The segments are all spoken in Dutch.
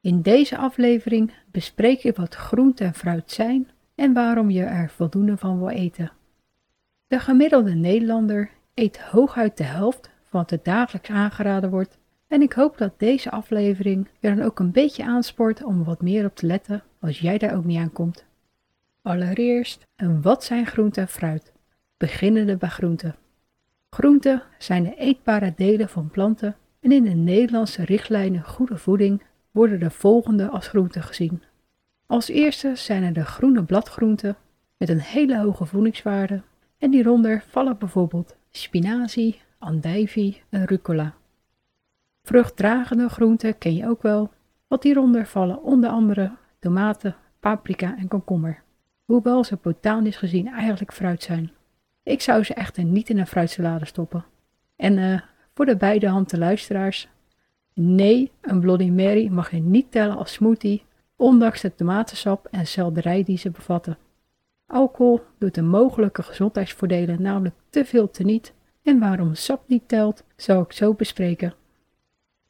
In deze aflevering bespreek ik wat groente en fruit zijn en waarom je er voldoende van wil eten. De gemiddelde Nederlander eet hooguit de helft van wat er dagelijks aangeraden wordt en ik hoop dat deze aflevering je dan ook een beetje aanspoort om wat meer op te letten als jij daar ook niet aan komt. Allereerst, en wat zijn groente en fruit? Beginnende bij groenten. Groenten zijn de eetbare delen van planten en in de Nederlandse richtlijnen goede voeding worden de volgende als groenten gezien. Als eerste zijn er de groene bladgroenten met een hele hoge voedingswaarde en hieronder vallen bijvoorbeeld spinazie, andijvie en rucola. Vruchtdragende groenten ken je ook wel, wat hieronder vallen onder andere tomaten, paprika en komkommer, hoewel ze botanisch gezien eigenlijk fruit zijn. Ik zou ze echter niet in een fruitsalade stoppen. En uh, voor de beide handen luisteraars, nee, een Bloody Mary mag je niet tellen als smoothie, ondanks de tomatensap en selderij die ze bevatten. Alcohol doet de mogelijke gezondheidsvoordelen namelijk te veel teniet en waarom sap niet telt, zal ik zo bespreken.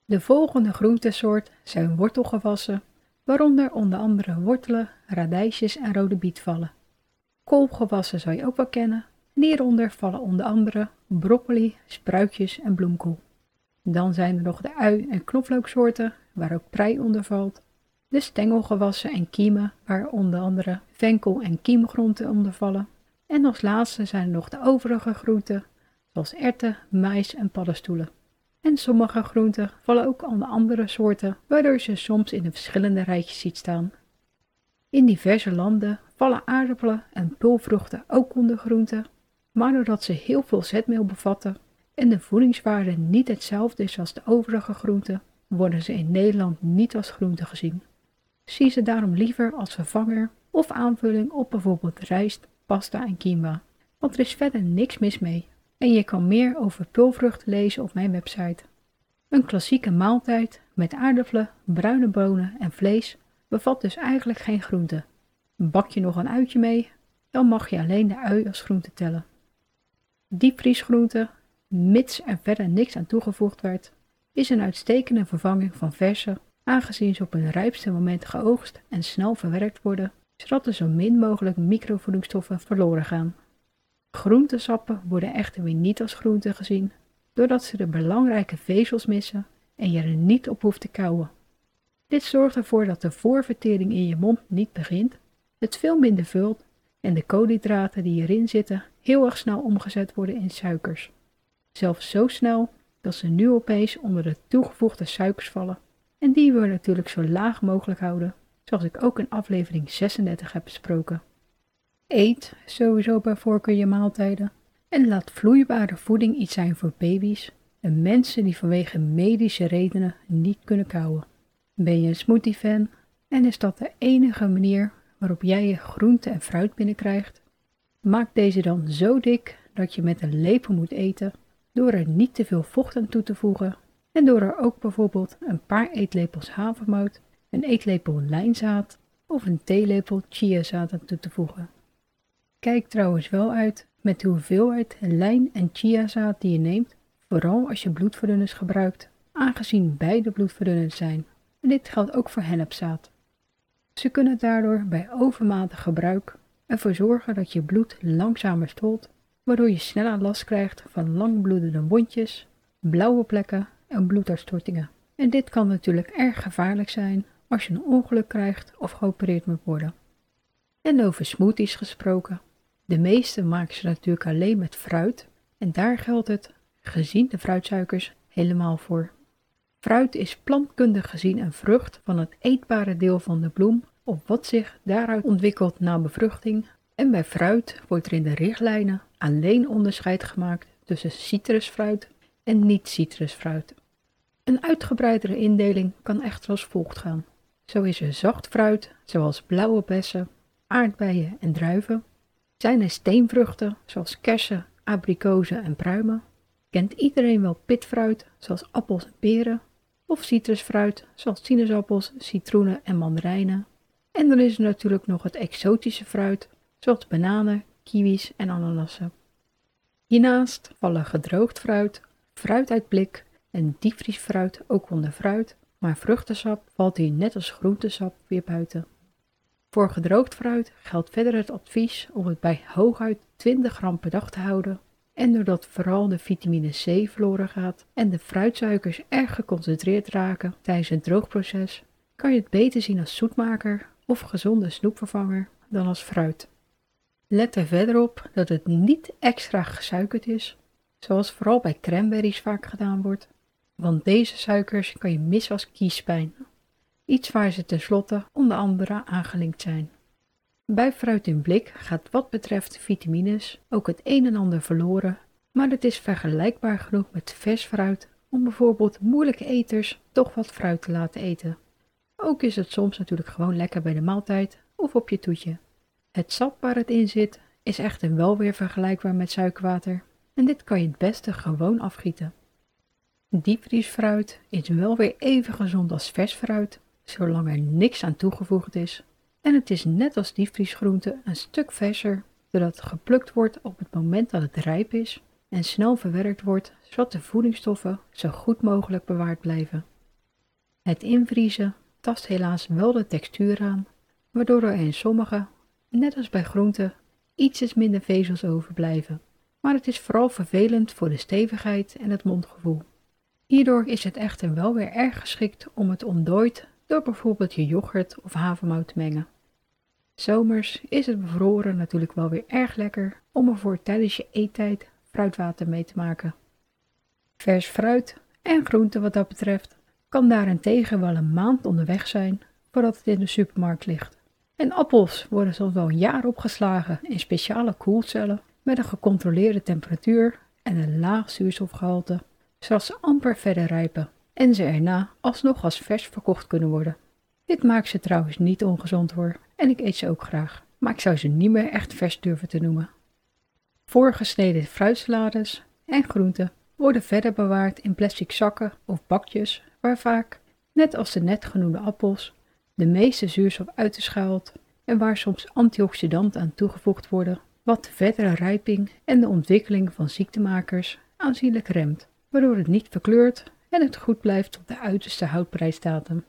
De volgende groentesoort zijn wortelgewassen, waaronder onder andere wortelen, radijsjes en rode biet vallen. Koolgewassen zou je ook wel kennen, en hieronder vallen onder andere broccoli, spruitjes en bloemkool. Dan zijn er nog de ui- en knoflooksoorten, waar ook prei onder valt, de stengelgewassen en kiemen, waar onder andere venkel- en kiemgroenten onder vallen. En als laatste zijn er nog de overige groenten, zoals erwten, mais en paddenstoelen. En sommige groenten vallen ook onder andere soorten, waardoor ze soms in de verschillende rijtjes ziet staan. In diverse landen vallen aardappelen en pulvruchten ook onder groenten, maar doordat ze heel veel zetmeel bevatten en de voedingswaarde niet hetzelfde is als de overige groenten, worden ze in Nederland niet als groenten gezien. Zie ze daarom liever als vervanger of aanvulling op bijvoorbeeld rijst, pasta en quinoa, want er is verder niks mis mee en je kan meer over pulvruchten lezen op mijn website. Een klassieke maaltijd met aardappelen, bruine bonen en vlees bevat dus eigenlijk geen groente. Bak je nog een uitje mee, dan mag je alleen de ui als groente tellen. Diepvriesgroente, mits er verder niks aan toegevoegd werd, is een uitstekende vervanging van verse, aangezien ze op hun rijpste moment geoogst en snel verwerkt worden, zodat er zo min mogelijk microvoedingsstoffen verloren gaan. Groentesappen worden echter weer niet als groente gezien, doordat ze de belangrijke vezels missen en je er niet op hoeft te kauwen. Dit zorgt ervoor dat de voorvertering in je mond niet begint, het veel minder vult en de koolhydraten die erin zitten heel erg snel omgezet worden in suikers. Zelfs zo snel dat ze nu opeens onder de toegevoegde suikers vallen. En die we natuurlijk zo laag mogelijk houden, zoals ik ook in aflevering 36 heb besproken. Eet sowieso bij voorkeur je maaltijden en laat vloeibare voeding iets zijn voor baby's en mensen die vanwege medische redenen niet kunnen kauwen. Ben je een smoothie fan en is dat de enige manier waarop jij je groente en fruit binnenkrijgt? Maak deze dan zo dik dat je met een lepel moet eten door er niet te veel vocht aan toe te voegen en door er ook bijvoorbeeld een paar eetlepels havermout, een eetlepel lijnzaad of een theelepel chiazaad aan toe te voegen. Kijk trouwens wel uit met de hoeveelheid lijn- en chiazaad die je neemt, vooral als je bloedverdunners gebruikt, aangezien beide bloedverdunners zijn. En dit geldt ook voor hennepzaad. Ze kunnen daardoor bij overmatig gebruik ervoor zorgen dat je bloed langzamer stolt, waardoor je sneller last krijgt van langbloedende wondjes, blauwe plekken en bloeduitstortingen. En dit kan natuurlijk erg gevaarlijk zijn als je een ongeluk krijgt of geopereerd moet worden. En over smoothies gesproken. De meeste maken ze natuurlijk alleen met fruit en daar geldt het, gezien de fruitsuikers, helemaal voor. Fruit is plantkundig gezien een vrucht van het eetbare deel van de bloem of wat zich daaruit ontwikkelt na bevruchting. En bij fruit wordt er in de richtlijnen alleen onderscheid gemaakt tussen citrusfruit en niet-citrusfruit. Een uitgebreidere indeling kan echter als volgt gaan. Zo is er zacht fruit, zoals blauwe bessen, aardbeien en druiven. Zijn er steenvruchten, zoals kersen, abrikozen en pruimen. Kent iedereen wel pitfruit, zoals appels en peren. Of citrusfruit, zoals sinaasappels, citroenen en mandarijnen. En dan is er natuurlijk nog het exotische fruit, zoals bananen, kiwis en ananassen. Hiernaast vallen gedroogd fruit, fruit uit blik en diepvriesfruit ook onder fruit, maar vruchtensap valt hier net als groentesap weer buiten. Voor gedroogd fruit geldt verder het advies om het bij hooguit 20 gram per dag te houden en doordat vooral de vitamine C verloren gaat en de fruitsuikers erg geconcentreerd raken tijdens het droogproces, kan je het beter zien als zoetmaker of gezonde snoepvervanger dan als fruit. Let er verder op dat het niet extra gesuikerd is, zoals vooral bij cranberries vaak gedaan wordt, want deze suikers kan je missen als kiespijn, iets waar ze tenslotte onder andere aangelinkt zijn. Bij fruit in blik gaat wat betreft vitamines ook het een en ander verloren, maar het is vergelijkbaar genoeg met vers fruit om bijvoorbeeld moeilijke eters toch wat fruit te laten eten. Ook is het soms natuurlijk gewoon lekker bij de maaltijd of op je toetje. Het sap waar het in zit is echter wel weer vergelijkbaar met suikerwater en dit kan je het beste gewoon afgieten. Diepvriesfruit is wel weer even gezond als vers fruit, zolang er niks aan toegevoegd is. En het is net als diepvriesgroente een stuk verser, doordat het geplukt wordt op het moment dat het rijp is en snel verwerkt wordt, zodat de voedingsstoffen zo goed mogelijk bewaard blijven. Het invriezen tast helaas wel de textuur aan, waardoor er in sommige, net als bij groenten, ietsjes minder vezels overblijven. Maar het is vooral vervelend voor de stevigheid en het mondgevoel. Hierdoor is het echter wel weer erg geschikt om het ontdooid door bijvoorbeeld je yoghurt of havermout te mengen. Zomers is het bevroren natuurlijk wel weer erg lekker om ervoor tijdens je eettijd fruitwater mee te maken. Vers fruit en groente wat dat betreft kan daarentegen wel een maand onderweg zijn voordat het in de supermarkt ligt. En appels worden soms wel een jaar opgeslagen in speciale koelcellen met een gecontroleerde temperatuur en een laag zuurstofgehalte, zodat ze amper verder rijpen en ze erna alsnog als vers verkocht kunnen worden. Dit maakt ze trouwens niet ongezond hoor en ik eet ze ook graag, maar ik zou ze niet meer echt vers durven te noemen. Voorgesneden fruitsalades en groenten worden verder bewaard in plastic zakken of bakjes waar vaak, net als de net genoemde appels, de meeste zuurstof uit is gehaald en waar soms antioxidanten aan toegevoegd worden, wat de verdere rijping en de ontwikkeling van ziektemakers aanzienlijk remt, waardoor het niet verkleurt en het goed blijft tot de uiterste houdprijsdatum.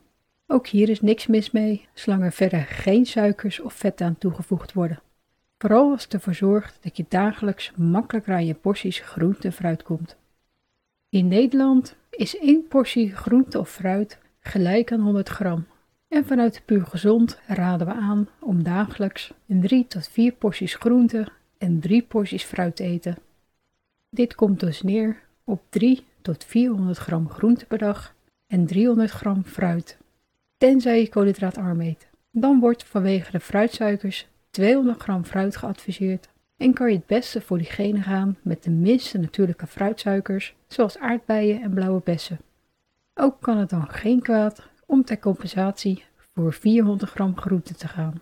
Ook hier is niks mis mee, zolang er verder geen suikers of vetten aan toegevoegd worden. Vooral als het ervoor zorgt dat je dagelijks makkelijker aan je porties groente en fruit komt. In Nederland is één portie groente of fruit gelijk aan 100 gram. En vanuit puur gezond raden we aan om dagelijks een 3 tot 4 porties groente en 3 porties fruit te eten. Dit komt dus neer op 3 tot 400 gram groente per dag en 300 gram fruit. Tenzij je koolhydraatarm eet. Dan wordt vanwege de fruitsuikers 200 gram fruit geadviseerd en kan je het beste voor diegene gaan met de minste natuurlijke fruitsuikers, zoals aardbeien en blauwe bessen. Ook kan het dan geen kwaad om ter compensatie voor 400 gram groente te gaan.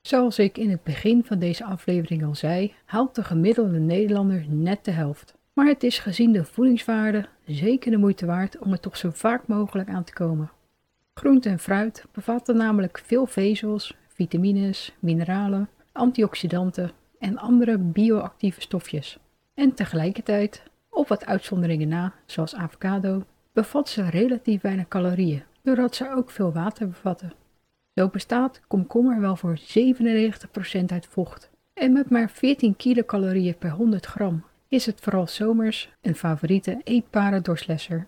Zoals ik in het begin van deze aflevering al zei, haalt de gemiddelde Nederlander net de helft. Maar het is gezien de voedingswaarde zeker de moeite waard om er toch zo vaak mogelijk aan te komen. Groente en fruit bevatten namelijk veel vezels, vitamines, mineralen, antioxidanten en andere bioactieve stofjes. En tegelijkertijd, op wat uitzonderingen na, zoals avocado, bevat ze relatief weinig calorieën, doordat ze ook veel water bevatten. Zo bestaat komkommer wel voor 97% uit vocht. En met maar 14 kilocalorieën per 100 gram is het vooral zomers een favoriete eetbare dorslesser.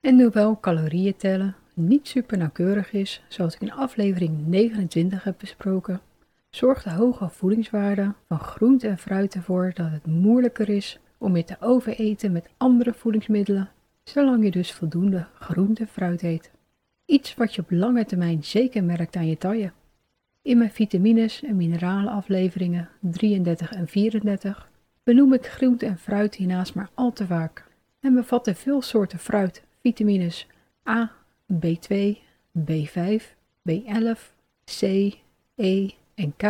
En hoewel calorieën tellen niet super nauwkeurig is, zoals ik in aflevering 29 heb besproken, zorgt de hoge voedingswaarde van groente en fruit ervoor dat het moeilijker is om je te overeten met andere voedingsmiddelen, zolang je dus voldoende groente en fruit eet. Iets wat je op lange termijn zeker merkt aan je taille. In mijn vitamines en mineralen afleveringen 33 en 34 benoem ik groente en fruit hiernaast maar al te vaak en bevatten veel soorten fruit, vitamines A, B2, B5, B11, C, E en K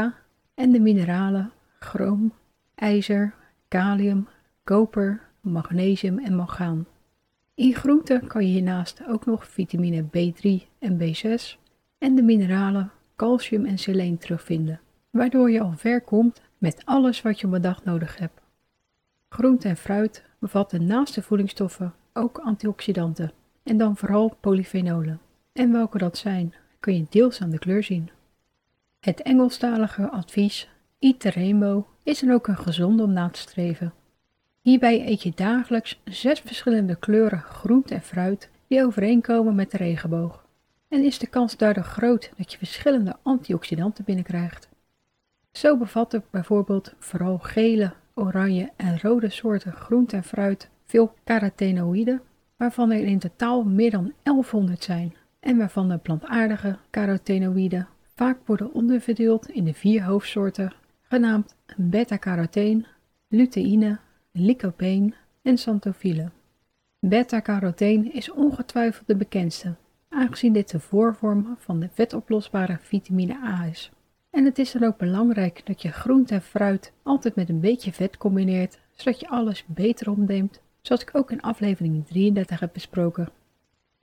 en de mineralen chroom, ijzer, kalium, koper, magnesium en mangaan. In groenten kan je hiernaast ook nog vitamine B3 en B6 en de mineralen calcium en seleen terugvinden, waardoor je al ver komt met alles wat je op een dag nodig hebt. Groente en fruit bevatten naast de voedingsstoffen ook antioxidanten en dan vooral polyfenolen. En welke dat zijn, kun je deels aan de kleur zien. Het Engelstalige advies Eat the Rainbow is dan ook een gezonde om na te streven. Hierbij eet je dagelijks zes verschillende kleuren groente en fruit die overeenkomen met de regenboog. En is de kans daardoor groot dat je verschillende antioxidanten binnenkrijgt. Zo bevat het bijvoorbeeld vooral gele, oranje en rode soorten groente en fruit veel carotenoïden, waarvan er in totaal meer dan 1100 zijn en waarvan de plantaardige carotenoïden vaak worden onderverdeeld in de vier hoofdsoorten genaamd beta-carotene, luteïne, lycopene en xanthofile. Beta-carotene is ongetwijfeld de bekendste, aangezien dit de voorvorm van de vetoplosbare vitamine A is. En het is dan ook belangrijk dat je groente en fruit altijd met een beetje vet combineert, zodat je alles beter opneemt, zoals ik ook in aflevering 33 heb besproken.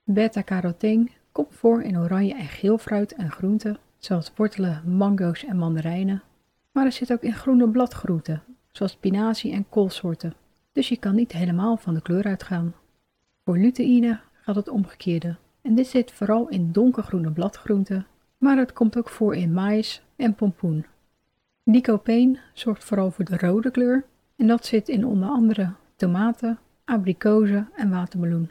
Beta-carotene komt voor in oranje en geel fruit en groenten, zoals wortelen, mango's en mandarijnen. Maar er zit ook in groene bladgroenten, zoals spinazie en koolsoorten, dus je kan niet helemaal van de kleur uitgaan. Voor luteïne gaat het omgekeerde, en dit zit vooral in donkergroene bladgroenten, maar het komt ook voor in maïs en pompoen. Lycopene zorgt vooral voor de rode kleur, en dat zit in onder andere tomaten, abrikozen en watermeloen.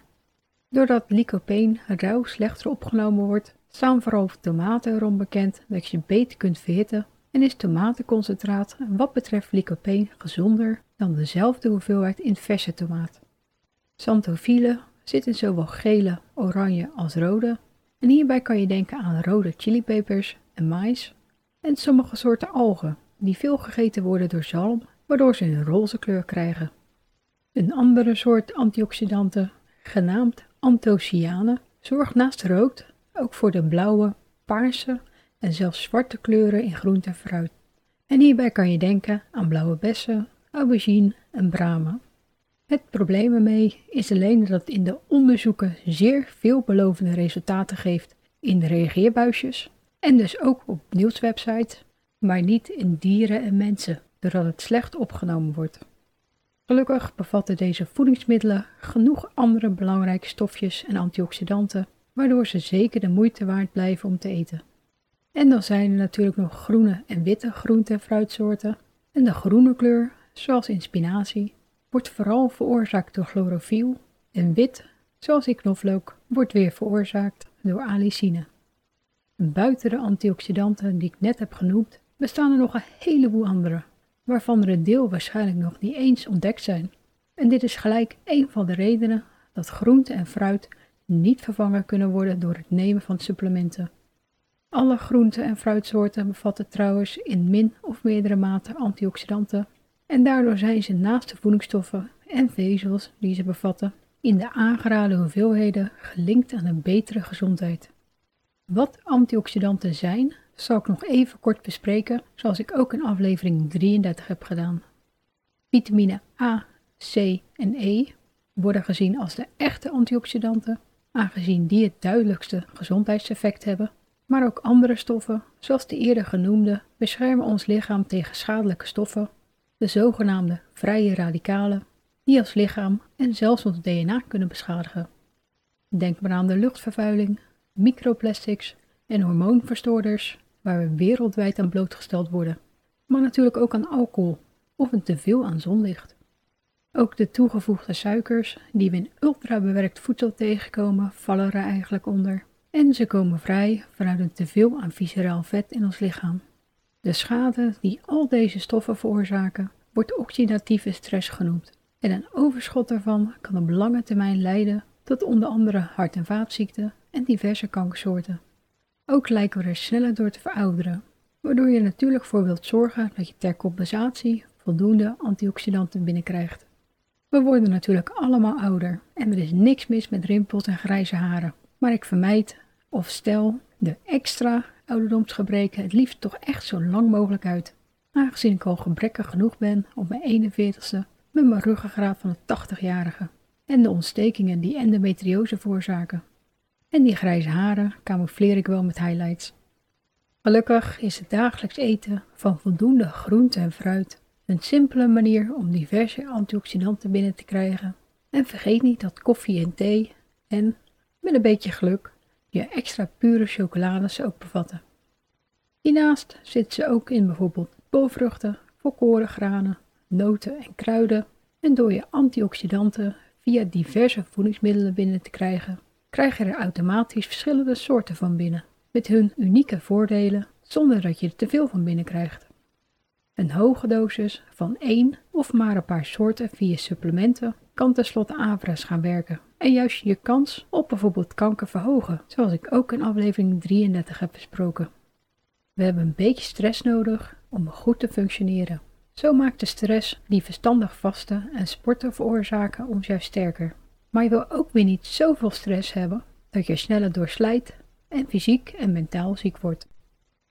Doordat lycopene rauw slechter opgenomen wordt, staan vooral tomaten erom bekend dat je beter kunt verhitten en is tomatenconcentraat wat betreft lycopene gezonder dan dezelfde hoeveelheid in verse tomaat. Xanthofile zit in zowel gele, oranje als rode en hierbij kan je denken aan rode chilipepers en mais en sommige soorten algen die veel gegeten worden door zalm waardoor ze een roze kleur krijgen. Een andere soort antioxidanten, genaamd anthocyanen, zorgt naast rood ook voor de blauwe, paarse en zelfs zwarte kleuren in groente en fruit. En hierbij kan je denken aan blauwe bessen, aubergine en bramen. Het probleem ermee is alleen dat het in de onderzoeken zeer veelbelovende resultaten geeft in reageerbuisjes en dus ook op nieuwswebsites, maar niet in dieren en mensen, doordat het slecht opgenomen wordt. Gelukkig bevatten deze voedingsmiddelen genoeg andere belangrijke stofjes en antioxidanten, waardoor ze zeker de moeite waard blijven om te eten. En dan zijn er natuurlijk nog groene en witte groente- en fruitsoorten. En de groene kleur, zoals in spinazie, wordt vooral veroorzaakt door chlorofiel. En wit, zoals in knoflook, wordt weer veroorzaakt door alicine. buiten de antioxidanten die ik net heb genoemd, bestaan er nog een heleboel andere, waarvan er een deel waarschijnlijk nog niet eens ontdekt zijn. En dit is gelijk een van de redenen dat groente en fruit niet vervangen kunnen worden door het nemen van supplementen. Alle groente- en fruitsoorten bevatten trouwens in min of meerdere mate antioxidanten en daardoor zijn ze naast de voedingsstoffen en vezels die ze bevatten in de aangeraden hoeveelheden gelinkt aan een betere gezondheid. Wat antioxidanten zijn, zal ik nog even kort bespreken, zoals ik ook in aflevering 33 heb gedaan. Vitamine A, C en E worden gezien als de echte antioxidanten, aangezien die het duidelijkste gezondheidseffect hebben maar ook andere stoffen, zoals de eerder genoemde, beschermen ons lichaam tegen schadelijke stoffen, de zogenaamde vrije radicalen, die ons lichaam en zelfs ons DNA kunnen beschadigen. Denk maar aan de luchtvervuiling, microplastics en hormoonverstoorders, waar we wereldwijd aan blootgesteld worden, maar natuurlijk ook aan alcohol of een teveel aan zonlicht. Ook de toegevoegde suikers die we in ultrabewerkt voedsel tegenkomen, vallen er eigenlijk onder en ze komen vrij vanuit een teveel aan visceraal vet in ons lichaam. De schade die al deze stoffen veroorzaken wordt oxidatieve stress genoemd en een overschot daarvan kan op lange termijn leiden tot onder andere hart- en vaatziekten en diverse kankersoorten. Ook lijken we er sneller door te verouderen, waardoor je natuurlijk voor wilt zorgen dat je ter compensatie voldoende antioxidanten binnenkrijgt. We worden natuurlijk allemaal ouder en er is niks mis met rimpels en grijze haren, maar ik vermijd of stel de extra ouderdomsgebreken het liefst toch echt zo lang mogelijk uit. Aangezien ik al gebrekkig genoeg ben op mijn 41ste met mijn ruggengraat van de 80-jarige en de ontstekingen die endometriose veroorzaken. En die grijze haren camoufleer ik wel met highlights. Gelukkig is het dagelijks eten van voldoende groente en fruit een simpele manier om diverse antioxidanten binnen te krijgen. En vergeet niet dat koffie en thee en, met een beetje geluk, je extra pure chocolades ook bevatten. Hiernaast zitten ze ook in bijvoorbeeld bolvruchten, volkoren granen, noten en kruiden. En door je antioxidanten via diverse voedingsmiddelen binnen te krijgen, krijg je er automatisch verschillende soorten van binnen, met hun unieke voordelen, zonder dat je er te veel van binnen krijgt. Een hoge dosis van één of maar een paar soorten via supplementen kan tenslotte averechts gaan werken en juist je kans op bijvoorbeeld kanker verhogen, zoals ik ook in aflevering 33 heb besproken. We hebben een beetje stress nodig om goed te functioneren. Zo maakt de stress die verstandig vasten en sporten veroorzaken ons juist sterker. Maar je wil ook weer niet zoveel stress hebben dat je sneller doorslijt en fysiek en mentaal ziek wordt.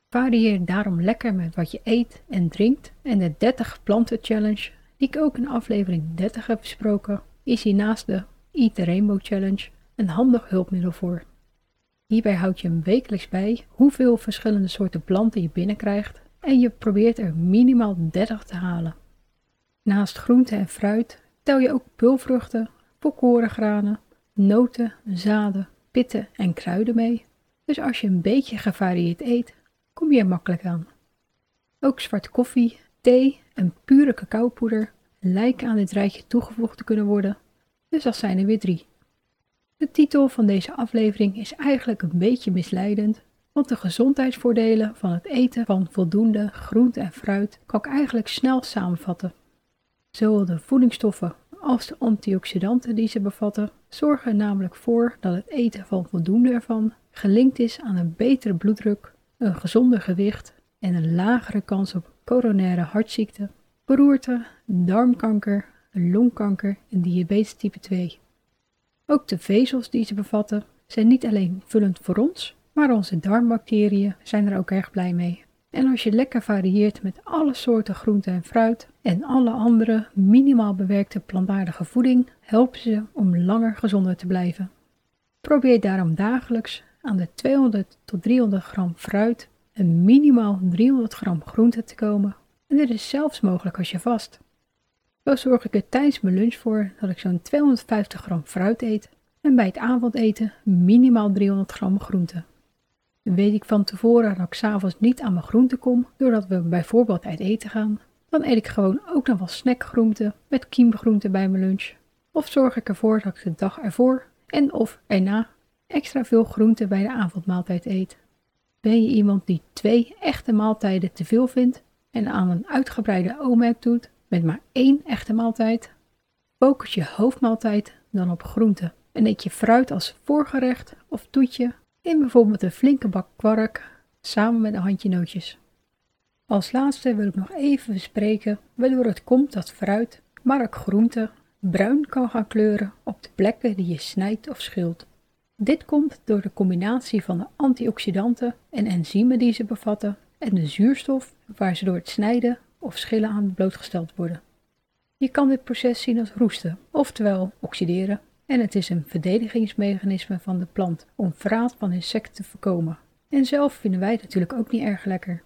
Varieer daarom lekker met wat je eet en drinkt en de 30 planten challenge, die ik ook in aflevering 30 heb besproken, is hiernaast de Eat the Rainbow Challenge een handig hulpmiddel voor. Hierbij houd je hem wekelijks bij hoeveel verschillende soorten planten je binnenkrijgt en je probeert er minimaal 30 te halen. Naast groente en fruit tel je ook pulvruchten, volkorengranen, noten, zaden, pitten en kruiden mee. Dus als je een beetje gevarieerd eet, kom je er makkelijk aan. Ook zwarte koffie, thee en pure cacaopoeder lijken aan dit rijtje toegevoegd te kunnen worden, dus dat zijn er weer drie. De titel van deze aflevering is eigenlijk een beetje misleidend, want de gezondheidsvoordelen van het eten van voldoende groente en fruit kan ik eigenlijk snel samenvatten. Zowel de voedingsstoffen als de antioxidanten die ze bevatten zorgen namelijk voor dat het eten van voldoende ervan gelinkt is aan een betere bloeddruk, een gezonder gewicht en een lagere kans op coronaire hartziekte, beroerte, darmkanker, longkanker en diabetes type 2. Ook de vezels die ze bevatten zijn niet alleen vullend voor ons, maar onze darmbacteriën zijn er ook erg blij mee. En als je lekker varieert met alle soorten groente en fruit en alle andere minimaal bewerkte plantaardige voeding, helpen ze om langer gezonder te blijven. Probeer daarom dagelijks aan de 200 tot 300 gram fruit en minimaal 300 gram groente te komen. En dit is zelfs mogelijk als je vast. Zo zorg ik er tijdens mijn lunch voor dat ik zo'n 250 gram fruit eet en bij het avondeten minimaal 300 gram groente. Weet ik van tevoren dat ik s'avonds niet aan mijn groente kom, doordat we bijvoorbeeld uit eten gaan, dan eet ik gewoon ook nog wel snackgroenten met kiemgroenten bij mijn lunch. Of zorg ik ervoor dat ik de dag ervoor en of erna extra veel groente bij de avondmaaltijd eet. Ben je iemand die twee echte maaltijden te veel vindt en aan een uitgebreide OMAD doet met maar één echte maaltijd? Focus je hoofdmaaltijd dan op groente en eet je fruit als voorgerecht of toetje in bijvoorbeeld een flinke bak kwark samen met een handje nootjes. Als laatste wil ik nog even bespreken waardoor het komt dat fruit, maar ook groente, bruin kan gaan kleuren op de plekken die je snijdt of schilt. Dit komt door de combinatie van de antioxidanten en enzymen die ze bevatten en de zuurstof waar ze door het snijden of schillen aan blootgesteld worden. Je kan dit proces zien als roesten, oftewel oxideren, en het is een verdedigingsmechanisme van de plant om vraat van insecten te voorkomen. En zelf vinden wij het natuurlijk ook niet erg lekker.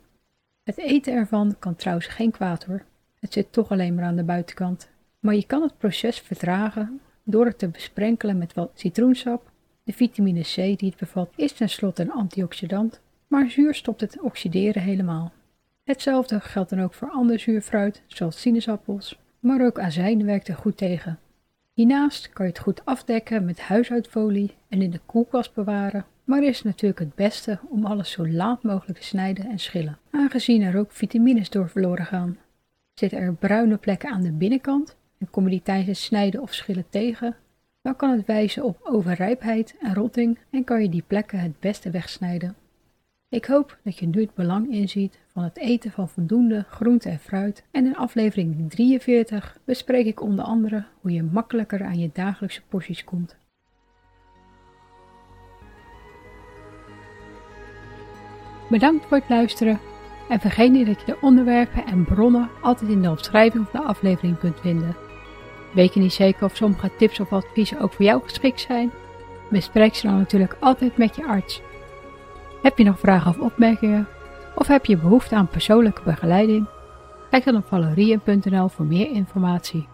Het eten ervan kan trouwens geen kwaad hoor. Het zit toch alleen maar aan de buitenkant. Maar je kan het proces vertragen door het te besprenkelen met wat citroensap. De vitamine C die het bevat is tenslotte een antioxidant, maar zuur stopt het oxideren helemaal. Hetzelfde geldt dan ook voor ander zuurfruit, zoals sinaasappels, maar ook azijn werkt er goed tegen. Hiernaast kan je het goed afdekken met huishoudfolie en in de koelkast bewaren, maar is natuurlijk het beste om alles zo laat mogelijk te snijden en schillen, aangezien er ook vitamines door verloren gaan. Zitten er bruine plekken aan de binnenkant en kom je die tijdens het snijden of schillen tegen, dan kan het wijzen op overrijpheid en rotting en kan je die plekken het beste wegsnijden. Ik hoop dat je nu het belang inziet van het eten van voldoende groente en fruit. En in aflevering 43 bespreek ik onder andere hoe je makkelijker aan je dagelijkse porties komt. Bedankt voor het luisteren en vergeet niet dat je de onderwerpen en bronnen altijd in de omschrijving van de aflevering kunt vinden. Weet je niet zeker of sommige tips of adviezen ook voor jou geschikt zijn? Bespreek ze dan natuurlijk altijd met je arts. Heb je nog vragen of opmerkingen? Of heb je behoefte aan persoonlijke begeleiding? Kijk dan op valerien.nl voor meer informatie.